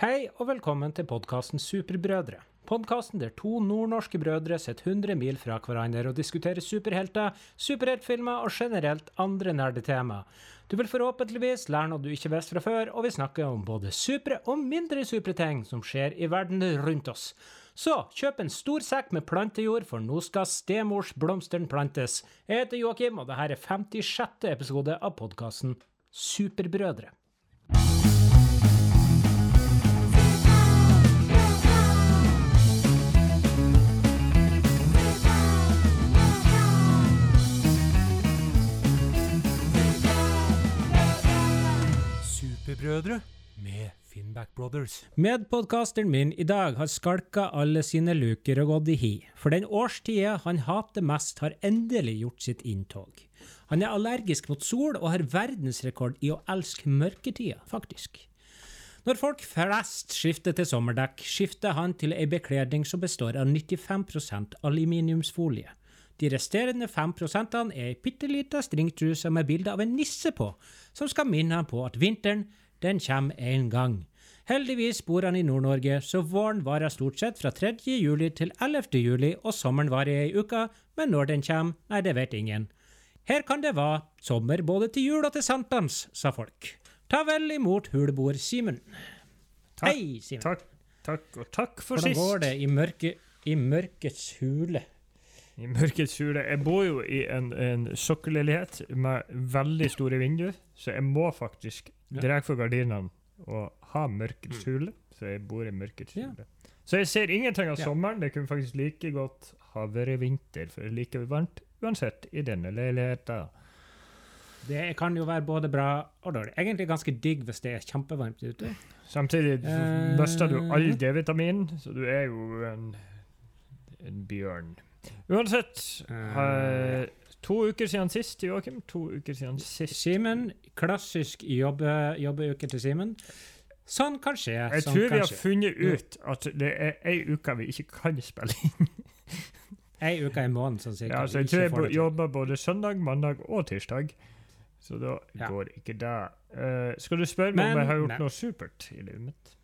Hei og velkommen til podkasten Superbrødre. Podkasten der to nordnorske brødre sitter 100 mil fra hverandre og diskuterer superhelter, superheltfilmer og generelt andre nerdetema. Du vil forhåpentligvis lære noe du ikke visste fra før, og vi snakker om både supre og mindre supre ting som skjer i verden rundt oss. Så kjøp en stor sekk med plantejord, for nå skal stemorsblomsteren plantes. Jeg heter Joakim, og dette er 56. episode av podkasten Superbrødre. Superbrødre med Finnback Brothers. Medpodkasteren min i dag har skalka alle sine luker og gått i hi, for den årstida han hater mest, har endelig gjort sitt inntog. Han er allergisk mot sol og har verdensrekord i å elske mørketida, faktisk. Når folk flest skifter til sommerdekk, skifter han til ei bekledning som består av 95% aluminiumsfolie. De resterende 5 er ei bitte lita stringtruse med bilde av en nisse på, som skal minne ham på at vinteren, den kommer en gang. Heldigvis bor han i Nord-Norge, så våren varer stort sett fra 3. juli til 11. juli, og sommeren varer ei uke, men når den kommer, nei, det vet ingen. Her kan det være sommer både til jul og til sankthans, sa folk. Ta vel imot huleboer Simen. Hei, Simen. Takk, takk, og takk for Hvordan sist. går det i, mørke, i mørkets hule? I mørkets hule. Jeg bor jo i en, en sokkelleilighet med veldig store vinduer, så jeg må faktisk Ja. dra for gardinene og ha mørkets hule. Så jeg bor i mørkets Ja. Så jeg ser ingenting av sommeren. Det kunne faktisk like godt ha vært vinter, for det er like varmt uansett i denne leiligheten. Det kan jo være både bra og dårlig. Egentlig ganske digg hvis det er kjempevarmt ute. Samtidig Eh, mister du all D-vitamin, så du er jo en, en bjørn. Uansett, eh, to uker siden sist, Joakim. To uker siden sist. Simen, klassisk jobbe, jobbeuke til Simen. Sånn kan skje. Jeg sånn tror vi har funnet ut at det er ei uke vi ikke kan spille inn. Ei uke i måneden, sånn cirka. Ja, så jeg tror jeg jobber både søndag, mandag og tirsdag. Så da Ja. går ikke det. Uh, skal du spørre meg om jeg har gjort men- noe supert i livet mitt?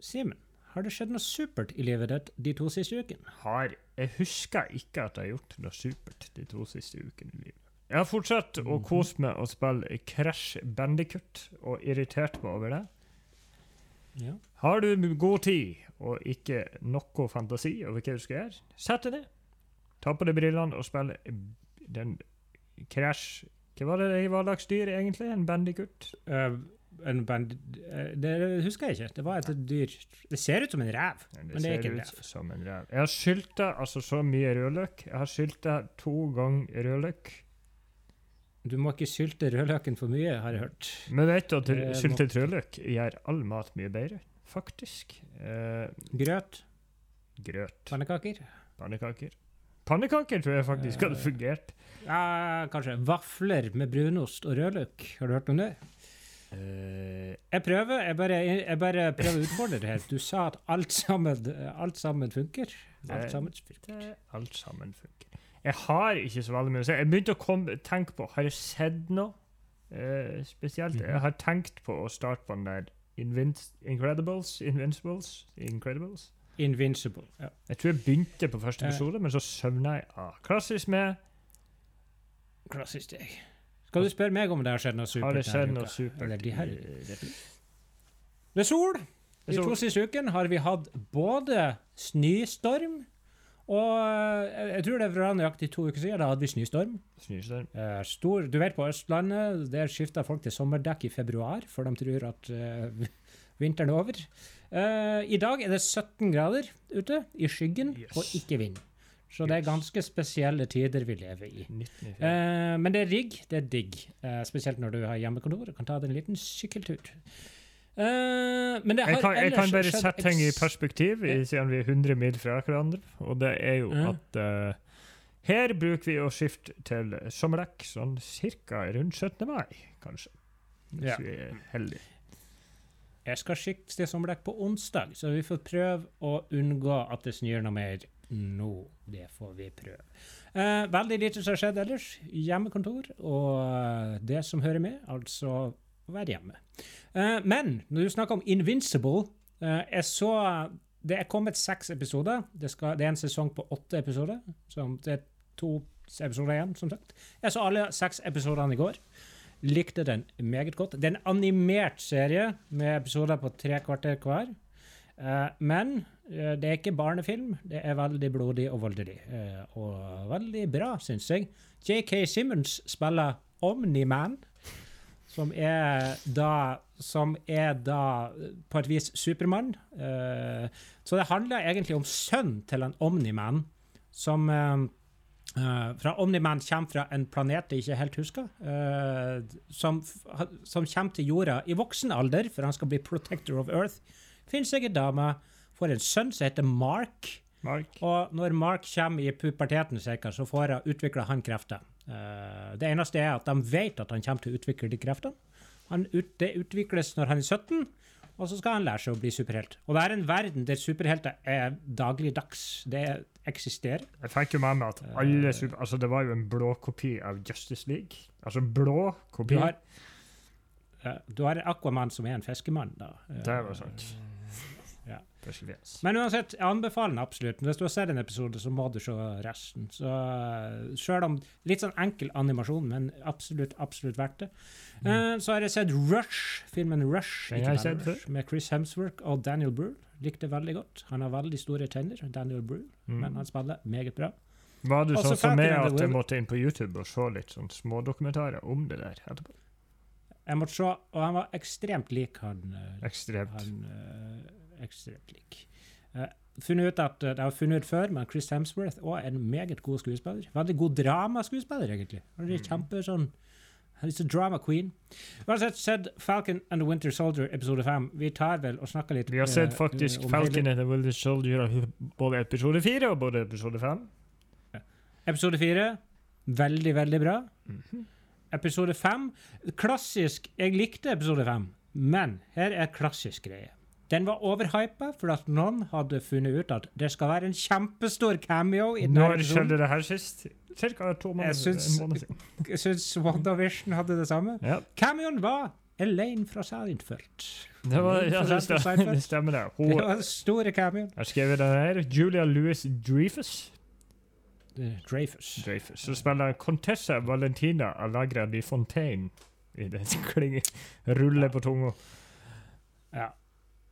Simen, har det skjedd noe supert i livet ditt de to siste ukene? Har Jeg husker ikke at jeg har gjort noe supert de to siste ukene i livet. Jeg har fortsatt å Mhm. kose meg og spille Crash Bandicut og irritert meg over det. Ja. Har du god tid og ikke noe fantasi over hva du skal gjøre, sett deg ned. Ta på deg brillene og spill den Crash Hva var det i slags dyr, egentlig? En bandicut? Eh, en band... eh, det husker jeg ikke. Det var et dyr Det ser ut som en rev. Men det er ikke en ser ut rev. som en rev. Jeg har skylta altså så mye rødløk. Jeg har skylta to ganger rødløk. Du må ikke sylte rødløken for mye, har jeg hørt. Men vet du at syltet rødløk gjør all mat mye bedre? Faktisk. Eh, Grøt, grøt. pannekaker. Pannekaker. Pannekaker tror jeg faktisk hadde Eh, fungert. Ja, kanskje. Vafler med brunost og rødløk. Har du hørt om det? Eh, Jeg prøver jeg bare, jeg bare prøver å utfordre det her. Du sa at alt sammen, alt sammen funker. Alt sammen funker. det, alt sammen funker. Jeg har ikke så veldig mye å si. Jeg begynte å komme, tenke på Har jeg sett noe uh, spesielt? Mhm. Jeg har tenkt på å starte på den der Invinc Incredibles. Invincibles? Incredibles? Invincible. Ja. Jeg tror jeg begynte på første Eh. episode, men så søvna jeg av. Klassisk med Klassisk deg. Skal du spørre meg om det har skjedd noe supert? Har det skjedd noe supert? Eller de her? Det er sol. De er to siste ukene har vi hatt både snøstorm og eh, jeg tror det var nøyaktig to uker siden da hadde vi snøstorm. Snøstorm. Eh, stor, du vet på Østlandet, der skifter folk til sommerdekk i februar, for de tror at eh, vinteren er over. Eh, I dag er det 17 grader ute, i skyggen, Yes. og ikke vind. Så det er ganske spesielle tider vi lever i. 1994. Eh, men det er rigg. Det er digg. Eh, spesielt når du har hjemmekontor og kan ta deg en liten sykkeltur. Uh, men det har jeg, kan, jeg kan bare sette ting i perspektiv, i- siden vi er 100 mil fra hverandre. Og det er jo uh. at uh, her bruker vi å skifte til sommerdekk sånn cirka rundt 17. mai, kanskje. Hvis Ja. vi er heldige. Jeg skal skifte sommerdekk på onsdag, så vi får prøve å unngå at det snør noe mer nå. Det får vi prøve. Eh, veldig lite som har skjedd ellers. Hjemmekontor og eh, det som hører med. Altså å være hjemme. Eh, men når du snakker om Invincible eh, Jeg så Det er kommet seks episoder. Det, skal, det er en sesong på åtte episoder. Det er to episoder igjen, som sagt. Jeg så alle seks episodene i går. Likte den meget godt. Det er en animert serie med episoder på tre kvarter hver. Eh, men det er ikke barnefilm. Det er veldig blodig og voldelig. eh, og veldig bra, syns jeg. JK Simmons spiller Omni-Man, som er da Som er da eh, på et vis Supermann. Eh, så det handler egentlig om sønnen til en Omni-Man, som eh, eh, fra Omni-Man kommer fra en planet jeg ikke helt husker, eh, som, som kommer til jorda i voksen alder, for han skal bli protector of Earth. Finnes jeg en dame, får en sønn som heter Mark, Mark? og når Mark kommer i puberteten, cirka, så får han, utvikler han krefter. Eh, det eneste er at de vet at han kommer til å utvikle de kreftene. Han ut, det utvikles når han er 17, og så skal han lære seg å bli superhelt. Og det er en verden der superhelter er dagligdags. Det eksisterer. Jeg tenker jo med meg at alle super... Altså, det var jo en blå kopi av Justice League. Altså blå Du kopi. har, eh, du har Aquaman som er en fiskemann, da. Eh, Det var sant. Fiskefjes. Men uansett, jeg anbefaler den absolutt. Hvis du har sett en episode, så må du se resten. Så uh, Sjøl om litt sånn enkel animasjon, men absolutt absolutt verdt det. Eh, så har jeg sett Rush, filmen Rush, ikke jeg sett Rush, med Chris Hemsworth og Daniel Brühl. Likte veldig godt. Han har veldig store tenner, Daniel Brühl, Mm. men han spiller meget bra. Var du Også sånn som meg at jeg måtte inn på YouTube og se litt sånn smådokumentarer om det der etterpå? Jeg måtte se, og han var ekstremt lik han eh, Ekstremt. Han eh, ekstremt lik. Uh, funnet ut at, eh, det har funnet ut før, men Chris Hemsworth òg en meget god skuespiller. Veldig god dramaskuespiller, egentlig. Han er Mm. kjempe sånn He's a drama queen. Har sett, Falcon and the Winter Soldier episode 5. Vi tar vel og snakker litt Vi har sett eh, faktisk uh, Falcon and the Winter Soldier både episode 4 og både episode fem. Episode 4. Veldig, veldig bra. Mhm. Episode 5. Klassisk Jeg likte episode 5, men her er klassisk greie. Den var overhypa for at noen hadde funnet ut at det skal være en kjempestor cameo i denne Når skjedde det her sist? Cirka to måneder, Jeg siden. Jeg syns WandaVision hadde det samme. Ja, Cameoen var Elaine fra Seinfeld. det, var, ja, det, stemmer, det stemmer. det. Det var store cameoen. har skrevet den her. Julia Louis Dreyfus. Eh, Dreyfus. Dreyfus. Så spiller Contessa Valentina Alagra di Fontaine i den klingen. Ruller på tunga. Ja.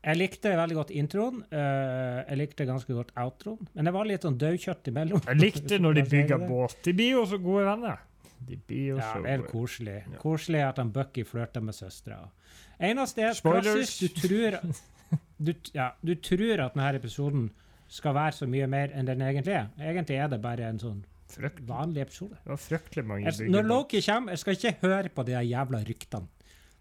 Jeg likte veldig godt introen. Uh, jeg likte ganske godt outroen. Men det var litt sånn daukjøtt imellom. Jeg likte når de jeg bygger båt. De blir jo så gode venner. De blir jo Ja, så det er koselig. Ja. Koselig at han Bucky flørter med søstera. Eneste er Spoilers. klassisk Du tror, du, ja, du tror at denne episoden skal være så mye mer enn den egentlig er. Egentlig er det bare en sånn fryktelig. vanlig episode. Det var fryktelig mange Jeg, når. Loki kommer, jeg skal ikke høre på de jævla ryktene.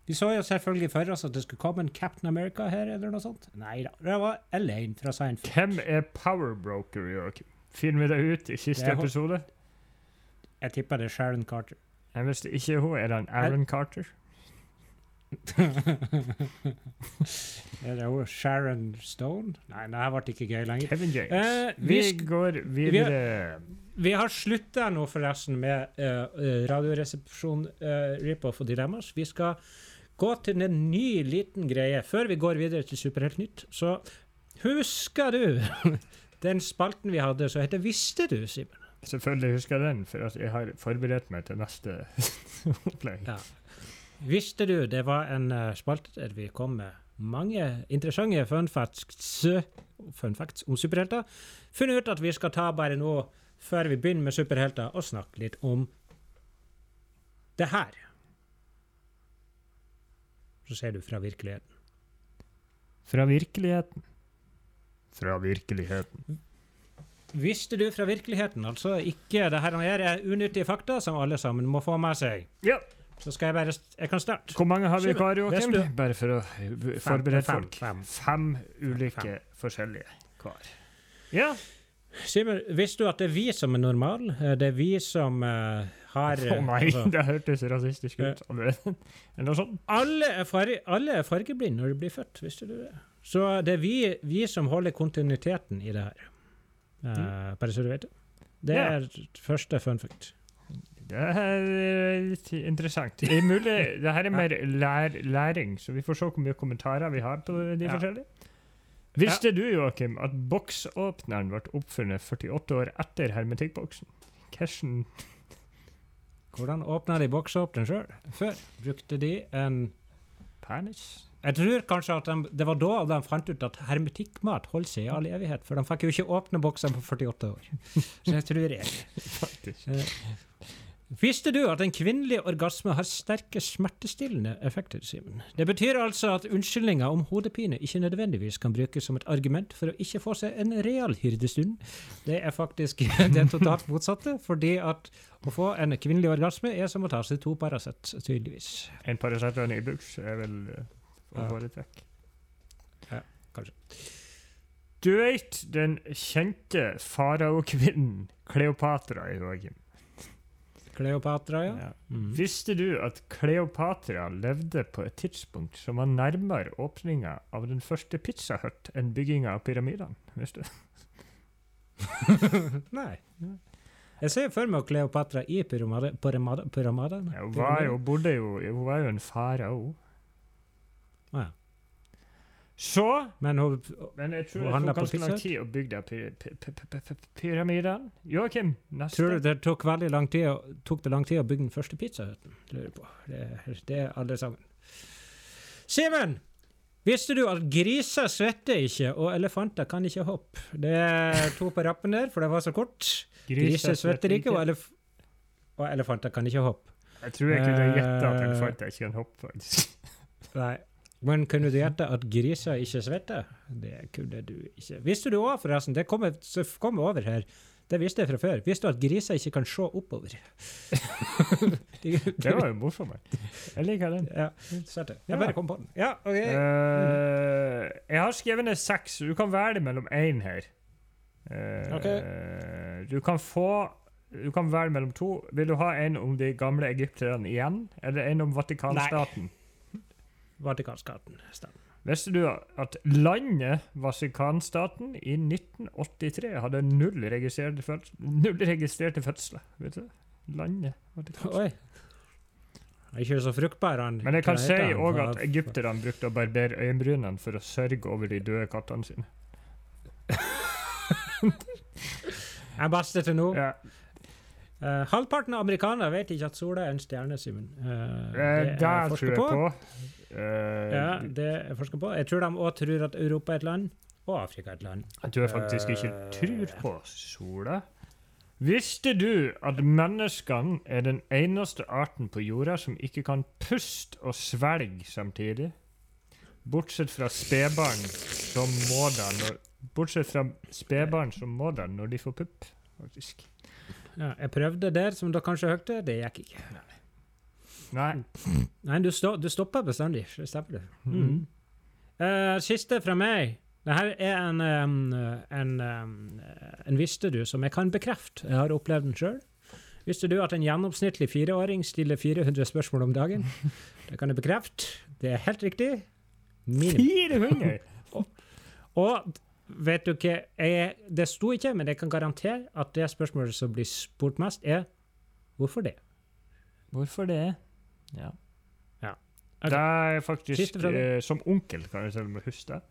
Vi så jo selvfølgelig for oss at det skulle komme en Captain America her, eller noe sånt. Nei da. Det var Elaine fra Seinfeld. Hvem er Powerbroker, Joakim? Finner vi det ut i siste Det episode? Jeg tipper det er Sharon Carter. Jeg det ikke hun, er det en Aaron Carter? er det hun Sharon Stone? Nei, det her ble ikke gøy lenger. Kevin James. Eh, vi vi går videre. Vi har slutta nå forresten med uh, Radioresepsjon, uh, Rip-Off og Dilemmas. Vi skal gå til en ny liten greie. Før vi går videre til Superheltnytt, så husker du den spalten vi hadde som heter Visste du, Simen? Selvfølgelig husker jeg den, for jeg har forberedt meg til neste opplegg. Ja. Visste du det var en uh, spalte der vi kom med mange interessante fun facts, fun facts om superhelter? Funnet ut at vi skal ta bare nå, før vi begynner med superhelter, og snakke litt om det her. Så ser du fra virkeligheten. Fra virkeligheten. Fra virkeligheten. Visste du fra virkeligheten? Altså ikke det her er unyttige fakta som alle sammen må få med seg. Ja. Så skal jeg bare Jeg kan starte. Hvor mange har vi hver, Joakim? Bare for å uh, forberede fem, folk. fem. Fem ulike Fem. forskjellige hver. Ja. Simen, visste du at det er vi som er normale? Eh, Det er vi som eh, har Å eh, nei, altså, det hørtes rasistisk ut. Eller noe alle, er farge, alle er fargeblinde når de blir født, visste du det? Så det er vi, vi som holder kontinuiteten i det her. Eh, Bare så du vet det. Det Ja. er første fun fact. Det er litt interessant. Det er mulig, det her er mer lær, læring, så vi får se hvor mye kommentarer vi har på de Ja. forskjellige. Visste du, Joakim, at boksåpneren ble oppfunnet 48 år etter hermetikkboksen? Hvordan Hvordan åpna de boksåpneren sjøl? Før brukte de en penis? Jeg tror kanskje at de, det var da de fant ut at hermetikkmat holder seg i all evighet, for de fikk jo ikke åpne boksene på 48 år. Så jeg tror jeg. Faktisk. Visste du at en kvinnelig orgasme har sterke smertestillende effekter, Simen? Det betyr altså at unnskyldninga om hodepine ikke nødvendigvis kan brukes som et argument for å ikke få seg en real hyrdestund. Det er faktisk det totalt motsatte, fordi at å få en kvinnelig orgasme er som å ta seg to Paracet, tydeligvis. En Paracet og en Ibux er vel å Ja. foretrekke. Ja, kanskje. Du vet den kjente faraokvinnen Kleopatra, i Joakim? Kleopatra, ja. Mm. Visste du at Kleopatra levde på et tidspunkt som var nærmere åpninga av den første Pizza Hut enn bygginga av pyramidene? Visste du? Nei. Jeg ser for meg Kleopatra i pyramide, pyramide, pyramidene. Ja, hun, hun var jo en farao. Ah, ja. Så Men hun Men jeg tror Hun det handler tok på ganske lang tid å bygge py- py- py- py- py- pyramidene. Joakim, neste. Tror du det tok veldig lang tid, å- tok det lang tid å bygge den første pizzahuten? Lurer på. Det, det er alle sammen. Simen! Visste du at griser svetter ikke, og elefanter kan ikke hoppe? Det er to på rappen der, for det var så kort. Griser svetter ikke, og, elef og elefanter kan ikke hoppe. Jeg tror jeg kunne at Eh. elefanter ikke kan hoppe, faktisk. Nei. Men kunne du gjette at griser ikke svetter? Det kunne du ikke. Visste du òg, forresten, det kommer kom over her, det visste jeg fra før, visste du at griser ikke kan se oppover? de, Det var jo morsomt. Jeg liker den. Ja. Jeg bare kom på den. Ja, okay. uh, jeg har skrevet ned seks, du kan velge mellom én her. Uh, okay. Du kan få Du kan velge mellom to. Vil du ha en om de gamle egypterne igjen, eller en om Vatikanstaten? Vatikanskatten. Stemmer. Visste du at landet Vatikanstaten i 1983 hadde null registrerte, fødsel, null registrerte fødsler? Vet du? Landet Vatikanstaten. Oi. Ikke så fruktbar, han. Men jeg kan si òg at egypterne brukte å barbere øyenbrynene for å sørge over de døde kattene sine. Jeg baster beste til nå. Ja. Uh, halvparten av amerikanere vet ikke at sola er en stjerne, Simen. Uh, det, Der tror jeg på. Eh, Ja, det er jeg forsker på. Jeg tror de òg tror at Europa er et land, og Afrika er et land. Jeg tror jeg faktisk ikke Eh. tror på sola. Visste du at menneskene er den eneste arten på jorda som ikke kan puste og svelge samtidig? Bortsett fra spedbarn som må det når Bortsett fra spedbarn som må det når de får pupp, faktisk. Ja, jeg prøvde der, som dere kanskje hørte. Det gikk ikke. Nei. Nei, du, stå, du stopper bestandig. Stemmer det. Mm. Mm. Uh, siste fra meg. Dette er en, um, en, um, en visste du som jeg kan bekrefte. Jeg har opplevd den sjøl. Visste du at en gjennomsnittlig fireåring stiller 400 spørsmål om dagen? Det kan jeg bekrefte. Det er helt riktig. Minimum. 400! Og vet du hva jeg, Det sto ikke, men jeg kan garantere at det spørsmålet som blir spurt mest, er hvorfor det? Hvorfor det? Ja. Ok. Det er faktisk eh, Som onkel kan jeg til og med huske det.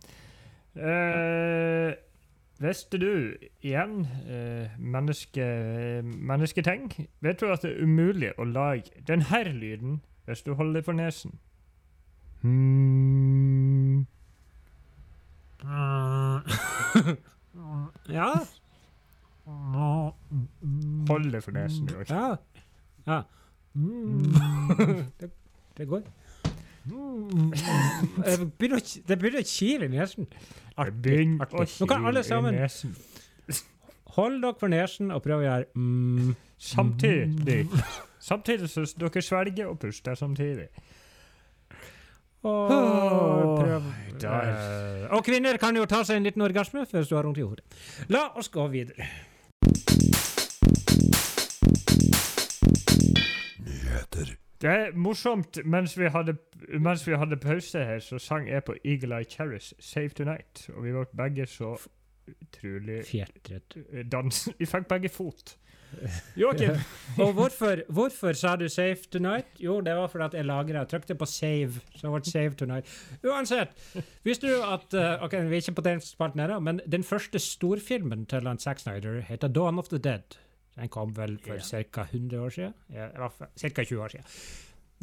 Eh, visste du igjen eh, menneske, mennesketing? Vet du at det er umulig å lage denne lyden hvis du holder for nesen? Hmm. ja. Hold det for nesen. du. Ja. Ja. det, det går. Det begynner å- å kile i nesen. Å artig. Nå kan alle sammen. Hold dere for nesen og prøv å gjøre mm. Samtidig. Samtidig så dere svelger og puster samtidig. Og, prøv. Eh, og kvinner kan jo ta seg en liten orgasme hvis du har vondt i hodet. La oss gå videre. Det er morsomt. Mens vi hadde, mens vi hadde pause her, så sang jeg på Eagle Eye Cherries 'Save Tonight'. Og vi ble begge så utrolig Fjertret. eh, dans... Vi fikk begge fot. Joakim! Og hvorfor, hvorfor sa du 'save tonight'? Jo, det var fordi jeg lagra og trykte på 'save'. Så det ble 'save tonight'. Uansett, visste du at uh, Ok, vi er ikke på den spalten ennå, men den første storfilmen til Zack Snyder heter 'Dawn of the Dead'. Den kom vel for Ja. ca. 100 år siden? Ja, ca. 20 år siden.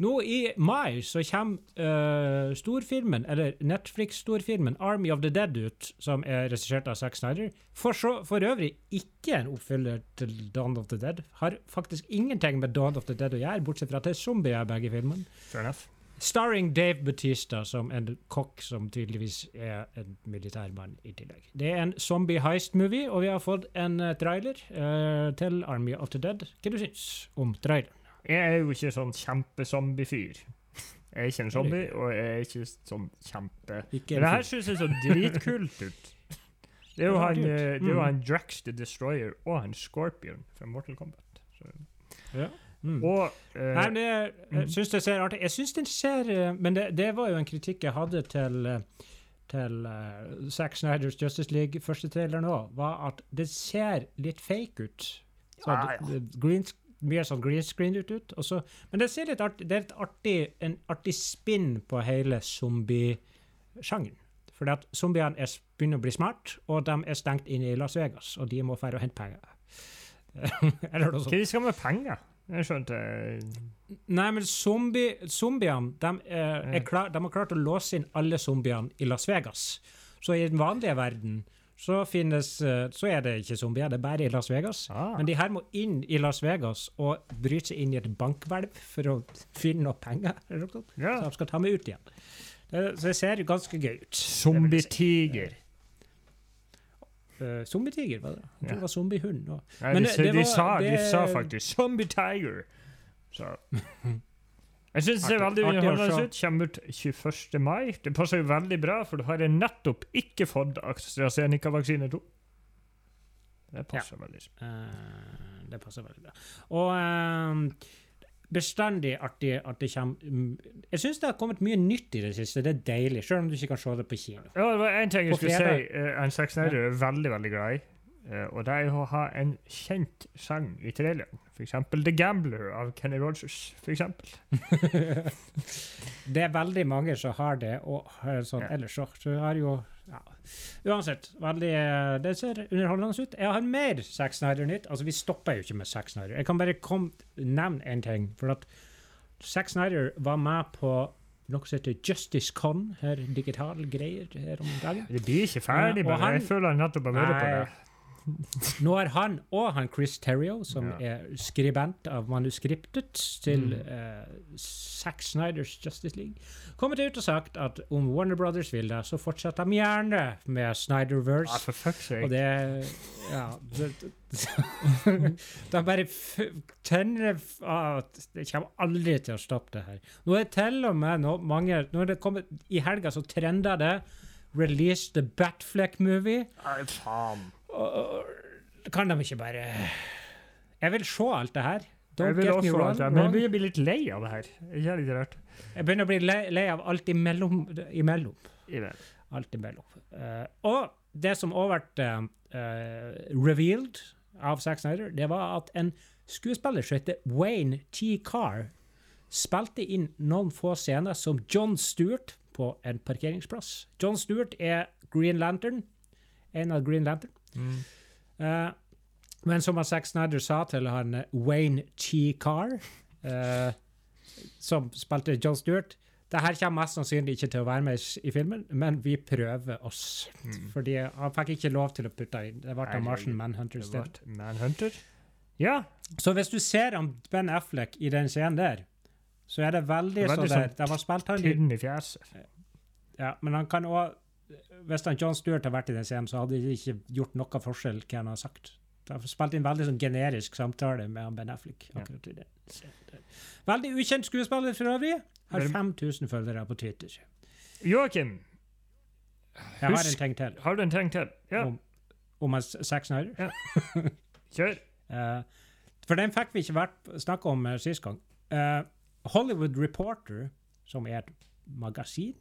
Nå i mai så kommer uh, storfilmen, eller Netflix-storfilmen Army of the Dead ut, som er regissert av Zack Snyder. For, så, for øvrig ikke en oppfyller til Dawn of the Dead. Har faktisk ingenting med Dawn of the Dead å gjøre, bortsett fra at det er zombier i begge filmene. Fair enough. Starring Dave Bautista som en kokk som tydeligvis er en militærmann i tillegg. Det er en zombie heist-movie, og vi har fått en eh, trailer uh, til Army of the Dead. Hva du syns om traileren? Jeg er jo ikke sånn kjempezombie-fyr. Jeg er ikke en zombie, og jeg er ikke sånn kjempe... Ikke Men det her synes jeg så dritkult ut. Det er jo han, eh, det er jo Mm. han Drax the Destroyer og han Scorpion fra Mortal Kombat. Så. Ja. Mm. Og eh, Nei, det, jeg mm. syns det ser artig Jeg syns den ser eh, Men det, det var jo en kritikk jeg hadde til eh, til uh, Zack Snyders Justice League første traileren òg, var at det ser litt fake ut. Så Ja, ja. green, Mye sånn green screen ut. ut så, men det ser litt artig Det er et artig, en artig spinn på hele zombie-sjangeren. Fordi at zombiene er, begynner å bli smart, og de er stengt inne i Las Vegas, og de må dra og hente penger. Eller noe sånt. hva de skal med penger? Jeg skjønte Nei, men zombie, zombiene de, er, er klar, de har klart å låse inn alle zombiene i Las Vegas. Så i den vanlige verden så, finnes, eh, så er det ikke zombier, det er bare i Las Vegas. ah, Men de her må inn i Las Vegas og bryte seg inn i et bankhvelv for å finne noe penger. eller noe. Så de skal ta meg ut igjen. Det, så det ser ganske gøy ut. Zombie-tiger. Uh, Zombietiger, var det? Jeg tror det var zombiehund. og- Nei, Men de, det- sa- det de, var- sa, de sa faktisk 'Zombie Tiger'. Så Jeg syns det ser veldig underholdende ut. Kommer ut 21. mai. Det passer jo veldig bra, for du har nettopp ikke fått AstraZeneca-vaksine 2. Det passer veldig bra. Eh, det passer veldig bra. Og eh, bestandig artig at det kommer mm, Jeg syns det har kommet mye nytt i det siste. Det er deilig, selv om du ikke kan se det på kino. Ja, det var en ting jeg På skulle si. Uh, en Zack Snyder er veldig, veldig glad i. Uh, og det er å ha en kjent sang i traileren. Eksempel The Gambler av Kenny Rogers. For. Det er veldig mange som har det, og uh, sånn Ja. ellers så. Så har jo ja. Uansett, veldig eh, Det ser underholdende ut. Jeg har mer Zack Snyder-nytt. Altså, vi stopper jo ikke med Zack Snyder. Jeg kan bare kom, nevne en ting. For at Zack Snyder var med på noe som heter Justice Con, her digital greier her om dagen. Det blir ikke ferdig, Ja, og han- jeg føler nettopp har vært på det. Nå har han og han Chris Terrio, som Ja. er skribent av manuskriptet til Mm. uh, Zack Snyders Justice League, kommet ut og sagt at om Warner Brothers vil det, så fortsetter de gjerne med Snyderverse. Snyderverse. for fuck's sake. og det Ja. Det, de bare tenner ah, Det kommer aldri til å stoppe det her. Nå er til og med nå, mange Nå er det kommet I helga så trenda det 'Release the Batfleck-movie'. Nei, faen. Kan de ikke bare Jeg vil se alt det her. Jeg vil også wrong. det her. men jeg begynner å bli litt lei av det her. Ikke litt rart? Jeg begynner å bli lei, lei av alt imellom. imellom. Alt imellom. Uh, og det som òg ble uh, revealed av Zack Snyder, det var at en skuespiller som heter Wayne T. Carr, spilte inn noen få scener som John Stewart på en parkeringsplass. John Stewart er Green Lantern. En av Green Lantern. Mm. Eh, men som Zack Snyder sa til han eh, Wayne. Carr, eh, som spilte John Stewart det her kommer mest sannsynlig ikke til å være med i, filmen, men vi prøver oss. Mm. Fordi han fikk ikke lov til å putte inn. Det ble Martian Manhunter i stedet. Manhunter. Ja. Så hvis du ser om Ben Affleck i den scenen der, så er det veldig, veldig sånn der De har spilt han i fjeset. Ja, men han kan òg Hvis han John Stewart hadde vært i den scenen, så hadde det ikke gjort noe forskjell hva han har sagt. De har spilt inn veldig sånn generisk samtale med Ben Affleck. Ja. akkurat i det. Veldig ukjent skuespiller for øvrig. Har Men- 5000 følgere på Twitter. Joakim, Jeg har en ting til har du en ting til? Ja, om, om Zack Snyder. kjør. Eh, for den fikk vi ikke snakke om uh, sist gang. Uh, Hollywood Reporter, som er et magasin,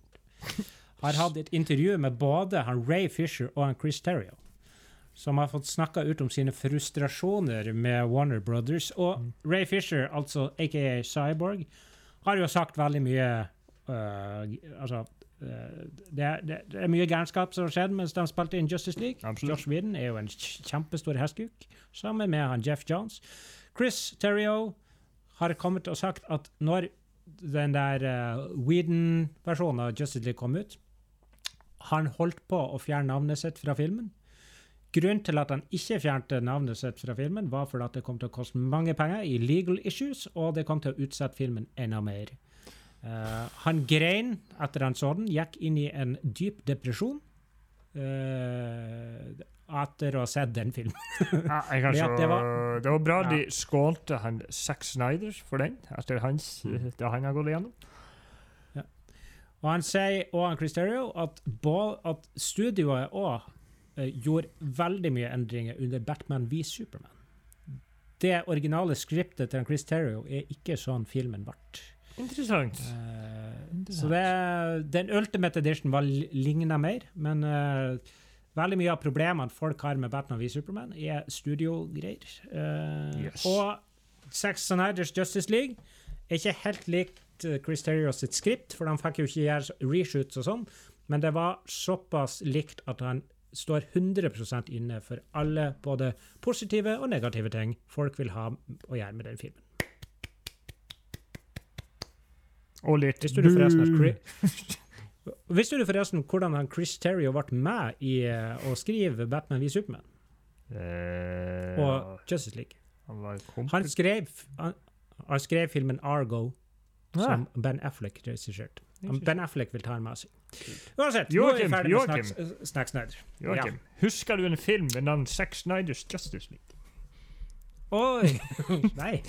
har hatt et intervju med både han Ray Fisher og han Chris Terrio. som har fått snakka ut om sine frustrasjoner med Warner Brothers. Og Mm. Ray Fisher, altså aka Cyborg, har jo sagt veldig mye uh, Altså uh, det, er, det, er mye gærenskap som har skjedd mens de spilte inn Justice League. Absolutt. Josh Whedon er jo en kjempestor hestkuk, sammen med han Jeff Jones. Chris Terrio har kommet og sagt at når den der uh, Whedon-versjonen av Justice League kom ut, han holdt på å fjerne navnet sitt fra filmen. Grunnen til at han ikke fjernte navnet sitt fra filmen, var fordi at det kom til å koste mange penger i legal issues, og det kom til å utsette filmen enda mer. Uh, han grein etter han så den, gikk inn i en dyp depresjon uh, etter å ha sett den filmen. Ja, jeg kan Ja, så, det det, var- var, bra Ja. de skålte han Zack Snyder for den, etter hans, Mm. det han har gått igjennom. Og han sier og Chris Terrio at, at studioet òg gjorde veldig mye endringer under Batman v Superman. Det originale skriptet til Chris Terrio er ikke sånn filmen ble. Interessant. Eh, så det, den Ultimate Edition var li- ligna mer, men uh, veldig mye av problemene folk har med Batman v Superman, er studiogreier. Uh, Yes. Og and Snyders Justice League er ikke helt likt eh, Chris Terrier sitt skript, for de fikk jo ikke gjøre reshoots og sånn, men det var såpass likt at han står 100% inne for alle både positive og negative ting folk vil ha å gjøre med den filmen. Og litt Visste du forresten hvordan han Chris Terrio ble med i eh, å skrive Batman v Superman Eh, og Justice League? han. Han skrev, han, han skrev filmen Argo, Ja. som Ben Affleck regisserte. Ben Affleck vil ta en med seg. Uansett, nå er vi Joakim, ferdig med Joakim. Snacks- Snack Snyder. Joakim, husker du en film med navn Zack Snyders Justice League? Oi! Nei.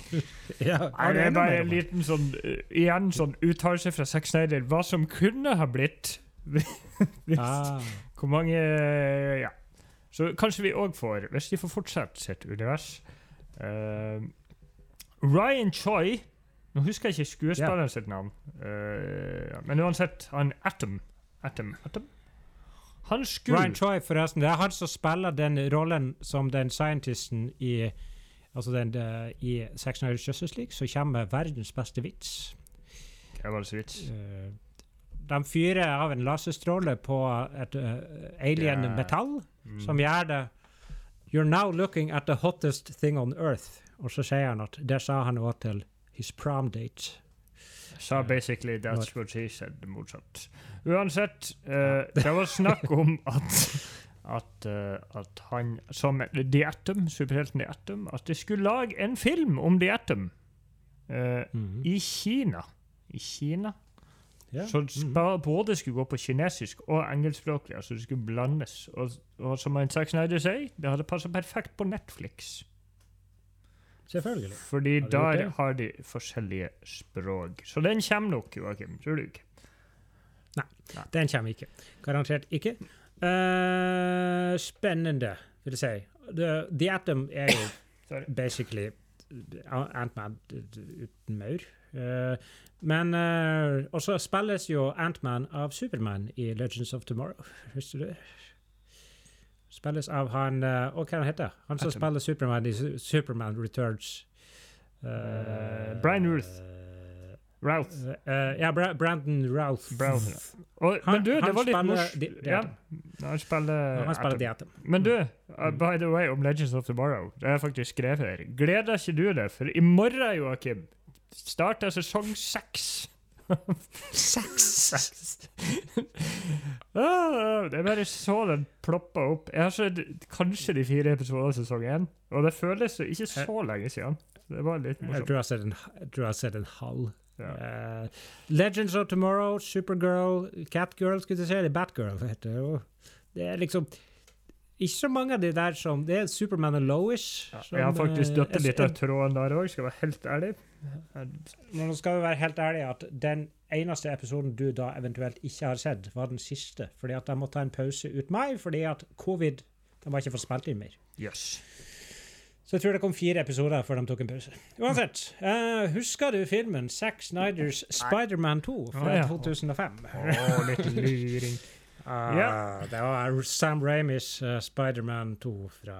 Ja, er det er bare en liten sånn uh, igjen sånn uttalelse fra Zack Snyder. Hva som kunne ha blitt. Hvis- Ah, Hvor mange Ja. Så kanskje vi òg får, hvis de får fortsette sitt univers uh, Ryan Choi Nå husker jeg ikke skuespilleren sitt navn, eh, men uansett, han Atom Atom, Atom? Han skulle Ryan Choi, forresten. Det er han som spiller den rollen som den scientisten i Altså den eh, i Sex Nights Justice League, som kommer verdens beste vits. Hva var det så vits? Uh, de fyrer av en laserstråle på et uh, alien yeah. metall, Mm. som gjør det You're now looking at the hottest thing on earth. Og så sier han at det sa han òg til his prom date. Sa basically that's what she said, motsatt. Uansett, uh, det var snakk om at at, uh, at han som The Atom, superhelten The Atom, at de skulle lage en film om The Atom eh, i Kina. I Kina. Yeah. Så Mhm. både skulle gå på kinesisk og engelskspråklig, altså det skulle blandes. Og, og som en Zack Snyder sier, det hadde passa perfekt på Netflix. Selvfølgelig. Fordi Har de der har de forskjellige språk. Så den kommer nok, Joakim. Tror du ikke? Nei, Den kommer ikke. Garantert ikke. Uh, spennende, vil jeg si. The, The Atom er jo basically Ant-Man uten maur. Uh, men uh, også spilles jo Ant-Man av Superman i Legends of Tomorrow. Husker du det? Spilles av han uh, hva han heter han? som spiller Superman i Superman Returns. Uh, Brian Ruth. Routh. Uh, ja, Bra Brandon Routh. Brown. Og, Han- men du, det han var litt morsomt. Ja, han spiller, han spiller Atom. Men du, uh, by the way, om Legends of Tomorrow, det er faktisk skrevet her. Gleder ikke du deg? For i morgen, Joakim, starter sesong seks. Seks? ah, det er bare så den ploppa opp. Jeg har sett kanskje de fire episodene av sesong én, og det føles jo ikke så lenge siden. Det var litt Jeg tror jeg har sett en, jeg tror jeg har sett en halv. Ja. Uh, Legends of Tomorrow, Supergirl, Catgirl, skulle du si. Det er Batgirl. heter det. Det er liksom ikke så mange av de der som Det er Superman og Lois. Ja, Jeg har faktisk eh, dødd litt av tråden der òg, skal jeg være helt ærlig. Men nå skal vi være helt ærlige at den eneste episoden du da eventuelt ikke har sett, var den siste. Fordi at jeg måtte ta en pause ut mai fordi at covid De var ikke fått spilt inn mer. Yes. Så jeg tror det kom fire episoder før de tok en pause. Uansett, uh, husker du filmen Zack Snyders Spiderman 2 fra 2005? Å, litt luring. Ah, Det var Sam Ramis uh, Spiderman 2 fra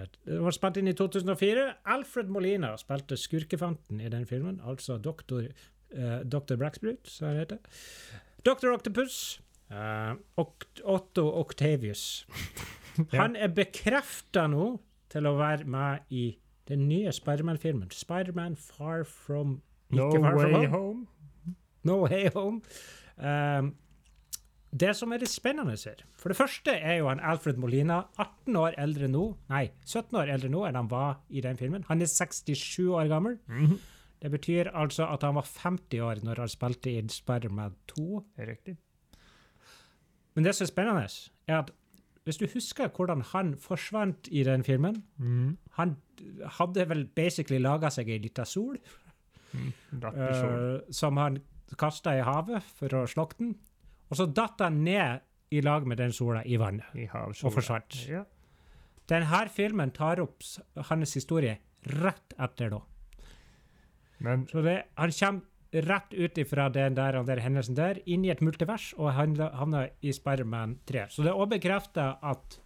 uh, Det var spilt inn i 2004. Alfred Molina spilte skurkefanten i den filmen, altså doktor, uh, Dr. Braxbrut, som han heter. Dr. Octopus. Uh, Oct Otto Octavius. Han er bekrefta nå til å være med i den nye Spiderman-filmen. Spiderman Far From No Far From Way Home. Home. No Way Home. Um, det som er litt spennende her For det første er jo han Alfred Molina 18 år eldre nå. Nei, 17 år eldre nå enn han var i den filmen. Han er 67 år gammel. Mhm. Det betyr altså at han var 50 år når han spilte i Spiderman 2. Det er riktig. Men det som er spennende, er at hvis du husker hvordan han forsvant i den filmen mm. Han hadde vel basically laga seg ei lita sol. mm. sol. Uh, som han kasta i havet for å slokke den. Og så datt han ned i lag med den sola i vannet I og forsvant. Ja. Denne filmen tar opp hans historie rett etter da. Men Så det, han kommer rett ut ifra den der, den der hendelsen der, inn i et multivers, og han havner i Spiderman 3. Så det er òg bekrefta at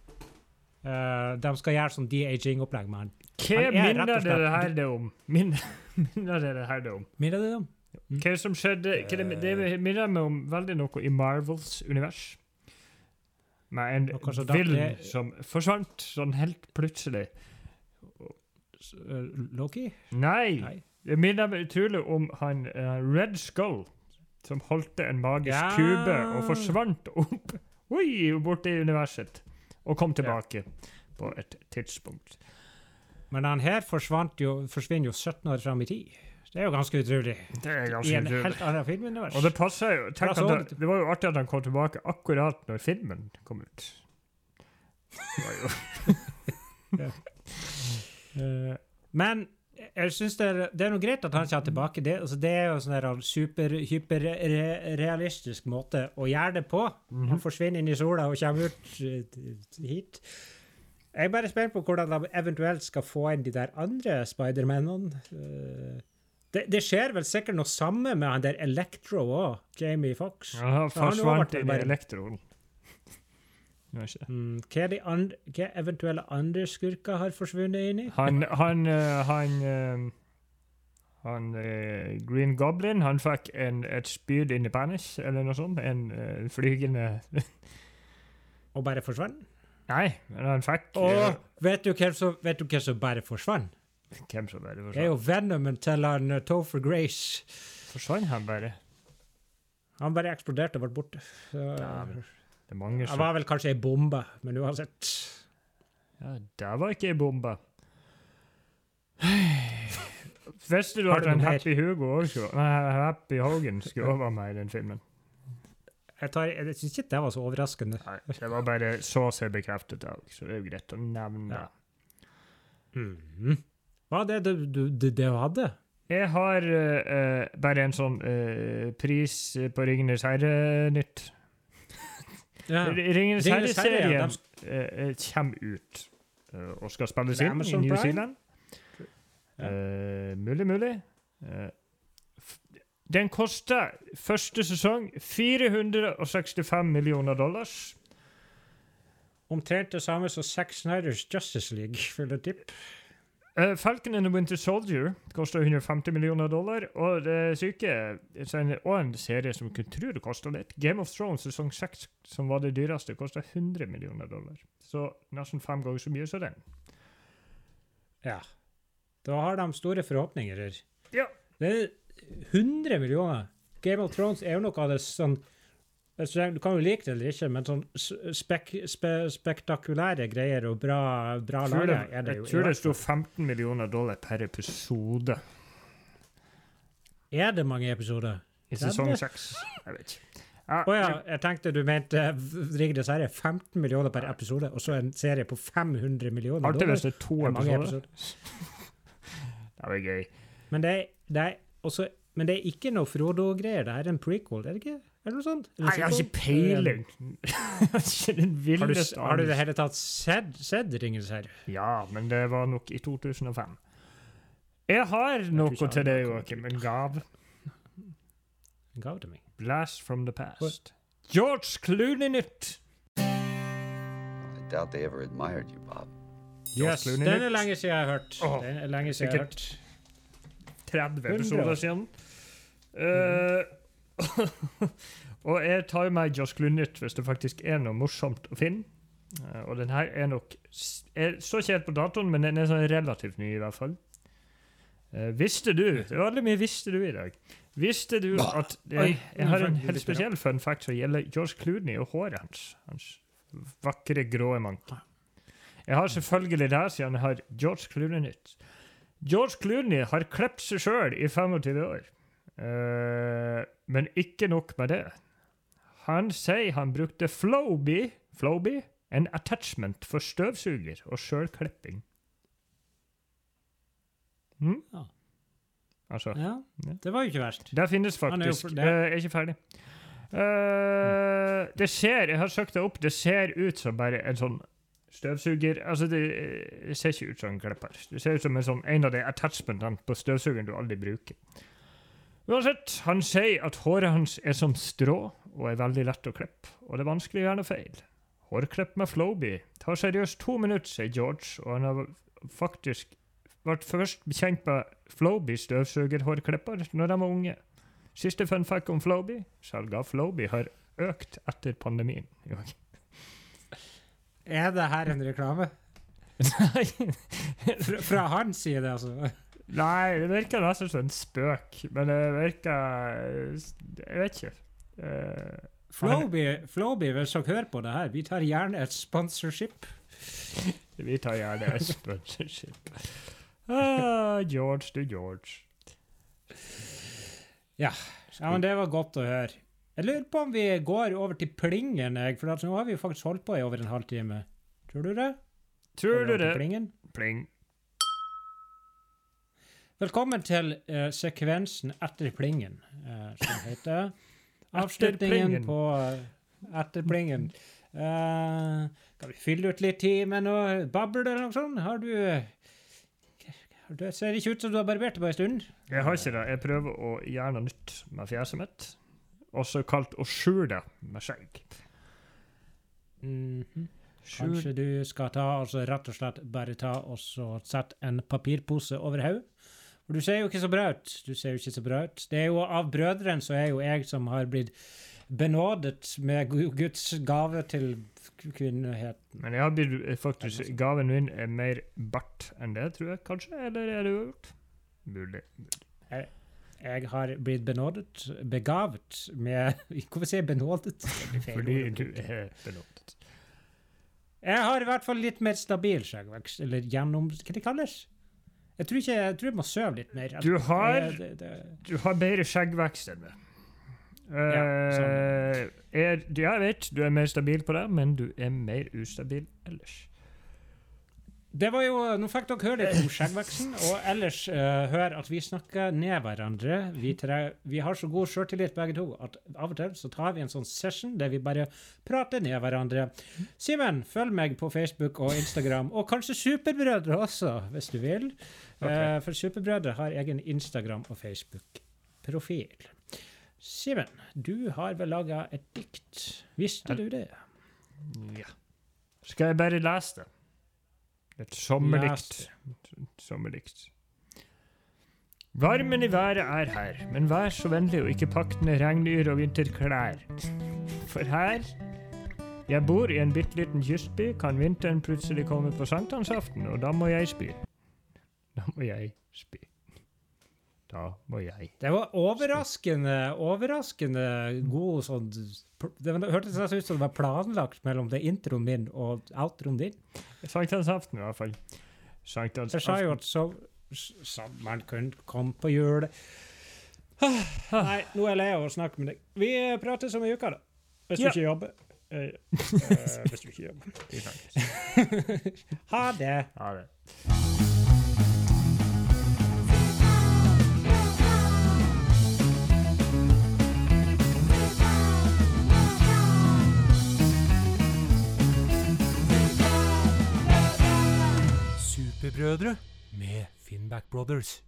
Uh, de skal gjøre sånn de-aging-opplegg med han. hva er minner dere det her det om? Minner, minner det det her det om? Minner det dem? Hva som skjedde hva det, det minner meg om veldig noe i Marvels univers. Med en det- som forsvant sånn helt plutselig. Eh, Loki? Nei! Nei. Det minner meg utrolig om han uh, Red Skull, som holdt en magisk Ja. kube og forsvant opp Oi, borte i universet. Og kom tilbake på et tidspunkt. Men han her forsvant jo, forsvinner jo 17 år fram i tid. Det er jo ganske utrolig. Det er ganske I en utrolig. helt annen filmunivers. Og det passer jo. Tenk at så- det, var jo artig at han kom tilbake akkurat når filmen kom ut. Det var jo uh, men jeg syns det, er- det er noe greit at han kommer tilbake. Det, altså, det er jo sånn der super, hyperrealistisk måte å gjøre det på. Mm Han forsvinner inn i sola og kommer ut eh, hit. Jeg er bare spent på hvordan de eventuelt skal få inn de der andre Spidermanene. Eh, det, det skjer vel sikkert noe samme med han der Electro òg, Jamie Fox. Ja, Han forsvant inn i bare- det? Mm, hva, de andre, hva eventuelle andre skurker har forsvunnet inn i? Han Han, eh, han, eh, han eh, Green Goblin han fikk en, et spyd inn i penis, eller noe sånt. En eh, flygende Og bare forsvant? Nei, men han fikk Og uh, vet du hvem som, vet du hvem som bare forsvant? Det er jo Venomen til han uh, Topher Grace. Forsvant han bare? Han bare eksploderte og ble borte. Så, Ja, Det er mange som... som var vel kanskje ei bombe, men uansett. Ja, det var ikke ei bombe. Visste du at en? Happy Hugo også Nei, Happy Hogan skulle være med i den filmen? Jeg, tar- jeg syns ikke det var så overraskende. Nei, det var bare så seg bekreftet, så det er jo greit å nevne. Ja. Mhm. Hva er det du, du, du, det du hadde? Jeg har eh, bare en sånn uh, pris på Ringenes herre-nytt. Ja. Ringenes herre-serien eh, eh, kommer ut og skal spilles inn i New Zealand. Ja. Mulig, mulig. Den kosta første sesong 465 millioner dollars. Omtrent det samme som Zack Snyders Justice League, føler jeg tippe. Uh, Falcon and the Winter Soldier koster 150 millioner dollar. Og det syke så en, Og en serie som kunne tro det kosta litt. Game of Thrones sesong 6, som var det dyreste, kosta 100 millioner dollar. Så nesten fem ganger så mye som den. Ja. Da har de store forhåpninger her. Ja. Det er 100 millioner. Game of Thrones er jo noe av det sånn Du kan jo like det eller ikke, men sånn spek, spe, spektakulære greier og bra, bra laga er det jo. jeg tror det sto 15 millioner dollar per episode Er det mange episoder? i sesong seks. 6. Jeg vet ikke. Å ah, ja, jeg tenkte du mente Ringenes Serie 15 millioner per episode, og så en serie på 500 millioner dollar. Alltid hvis det er to er episoder. episoder. Det blir gøy. Men det, er, det er også Men det er ikke noe Frodo-greier. Det er en prequel, er det ikke? Eller noe sånt? Eller Nei, jeg har ikke peiling. Har du, har du i det hele tatt sett, sett Ringenes herre? Ja, men det var nok i 2005. Jeg har noe til deg, Joakim. En gave. En gav til meg. Blast from the past. George Clooney-nytt. I doubt they ever admired you, Bob. George Yes, Clooney den er lenge siden jeg har hørt. Oh, Den er lenge siden jeg har hørt. 30 Hundre episoder siden. siden. Eh, og jeg tar meg Josh Clunytt hvis det faktisk er noe morsomt å finne. Eh, og den her er nok Jeg står ikke helt på datoen, men den er sånn relativt ny, i hvert fall. Eh, visste du Det var veldig mye 'visste du' i dag. Visste du at jeg, Jeg har en helt spesiell fun fact som gjelder George Clooney og håret hans. Hans vakre, grå manke. Jeg har selvfølgelig det, siden jeg har George Clooney-nytt. George Clooney har klept seg sjøl i 25 år. Eh, men ikke nok med det. Han sier han brukte Flowbee, Flowbee en attachment for støvsuger og sjølklipping. Mm? Ja. Altså Ja, Ja. det var jo ikke verst. Det finnes faktisk. er faktisk. Jeg det- er ikke ferdig. Eh, det ser Jeg har søkt det opp. Det ser ut som bare en sånn støvsuger Altså, det, det ser ikke ut som en klipper. Det ser ut som en, sånn, en av de attachmentene på støvsugeren du aldri bruker. Uansett, han sier at håret hans er som strå og er veldig lett å klippe, og det er vanskelig å gjøre noe feil. Hårklipp med Flowbee tar seriøst to minutter, sier George, og han har faktisk vært først kjent med Floby støvsugerhårklipper når de var unge. Siste fun fact om Flowbee. Salget av Flowbee har økt etter pandemien. Er det her en reklame? Nei, Fra, fra hans side, altså? Nei, det virker nesten som en spøk, men det virker Jeg vet ikke. Uh, Flowbee, Flowbee, hvis dere hører på det her, vi tar gjerne et sponsorship. vi tar gjerne et sponsorship. Ah, George to George. Ja, men det var godt å høre. Jeg lurer på om vi går over til plingen, for nå har vi faktisk holdt på i over en halvtime. Tror du det? Tror du det? Plingen? Pling. Velkommen til uh, sekvensen etter plingen, uh, som heter Avslutningen på uh, Etter plingen. Eh, kan vi fylle ut litt tid med noe babbel eller noe sånt? Har du Det ser ikke ut som du har barbert deg på en stund. Jeg har ikke det. Jeg prøver å gjøre noe nytt med fjeset mitt. Også kalt å skjule med skjegg. Mm -hmm. Kanskje du skal ta altså rett og slett bare ta og sette en papirpose over hodet? For du ser jo ikke så bra ut. Du ser jo ikke så bra ut. Det er jo av brødrene så er jo jeg som har blitt benådet med Guds gave til kvinneheten. Men jeg har blitt faktisk Gaven min er mer bart enn det, tror jeg kanskje. Eller er det uavgjort? Mulig. Jeg har blitt benådet, begavet med Hvorfor sier jeg benådet? Fordi du er benådet. Jeg har i hvert fall litt mer stabil skjeggvekst, eller gjennom Hva det kalles? Jeg tror ikke jeg tror jeg må søve litt mer. Du har- det, det, Du har bedre skjeggvekst enn meg. Ja, Eh, er, jeg vet du er mer stabil på det, men du er mer ustabil ellers. Det var jo, Nå fikk dere høre litt om skjeggveksten, og ellers uh, hør at vi snakker ned hverandre. Vi, tre, vi har så god sjøltillit begge to at av og til så tar vi en sånn session der vi bare prater ned hverandre. Simen, følg meg på Facebook og Instagram, og kanskje Superbrødre også, hvis du vil. Ok. Eh, for Superbrødre har egen Instagram- og Facebook-profil. Simen, du har vel laga et dikt. Visste du det? Ja. Skal jeg bare lese det? Et sommerdikt. Sommerdikt. Varmen i været er her, men vær så vennlig å ikke pakke ned regnyr og vinterklær. For her jeg bor i en bitte liten kystby, kan vinteren plutselig komme på sankthansaften, og da må jeg spy. Må jeg spy. Da må jeg Det var overraskende, overraskende god sånn Det det hørtes nesten ut som det var planlagt mellom det introen min og outroen din. Sankthansaften, i hvert fall. Jeg sa jo at så, man kunne komme på jul. Nei, nå er jeg lei av å snakke med deg. Vi prates om ei uke, da. Hvis Ja. du ikke jobber. Uh, hvis du ikke jobber. Ha det. Ha det. Superbrødre med Finnback Brothers.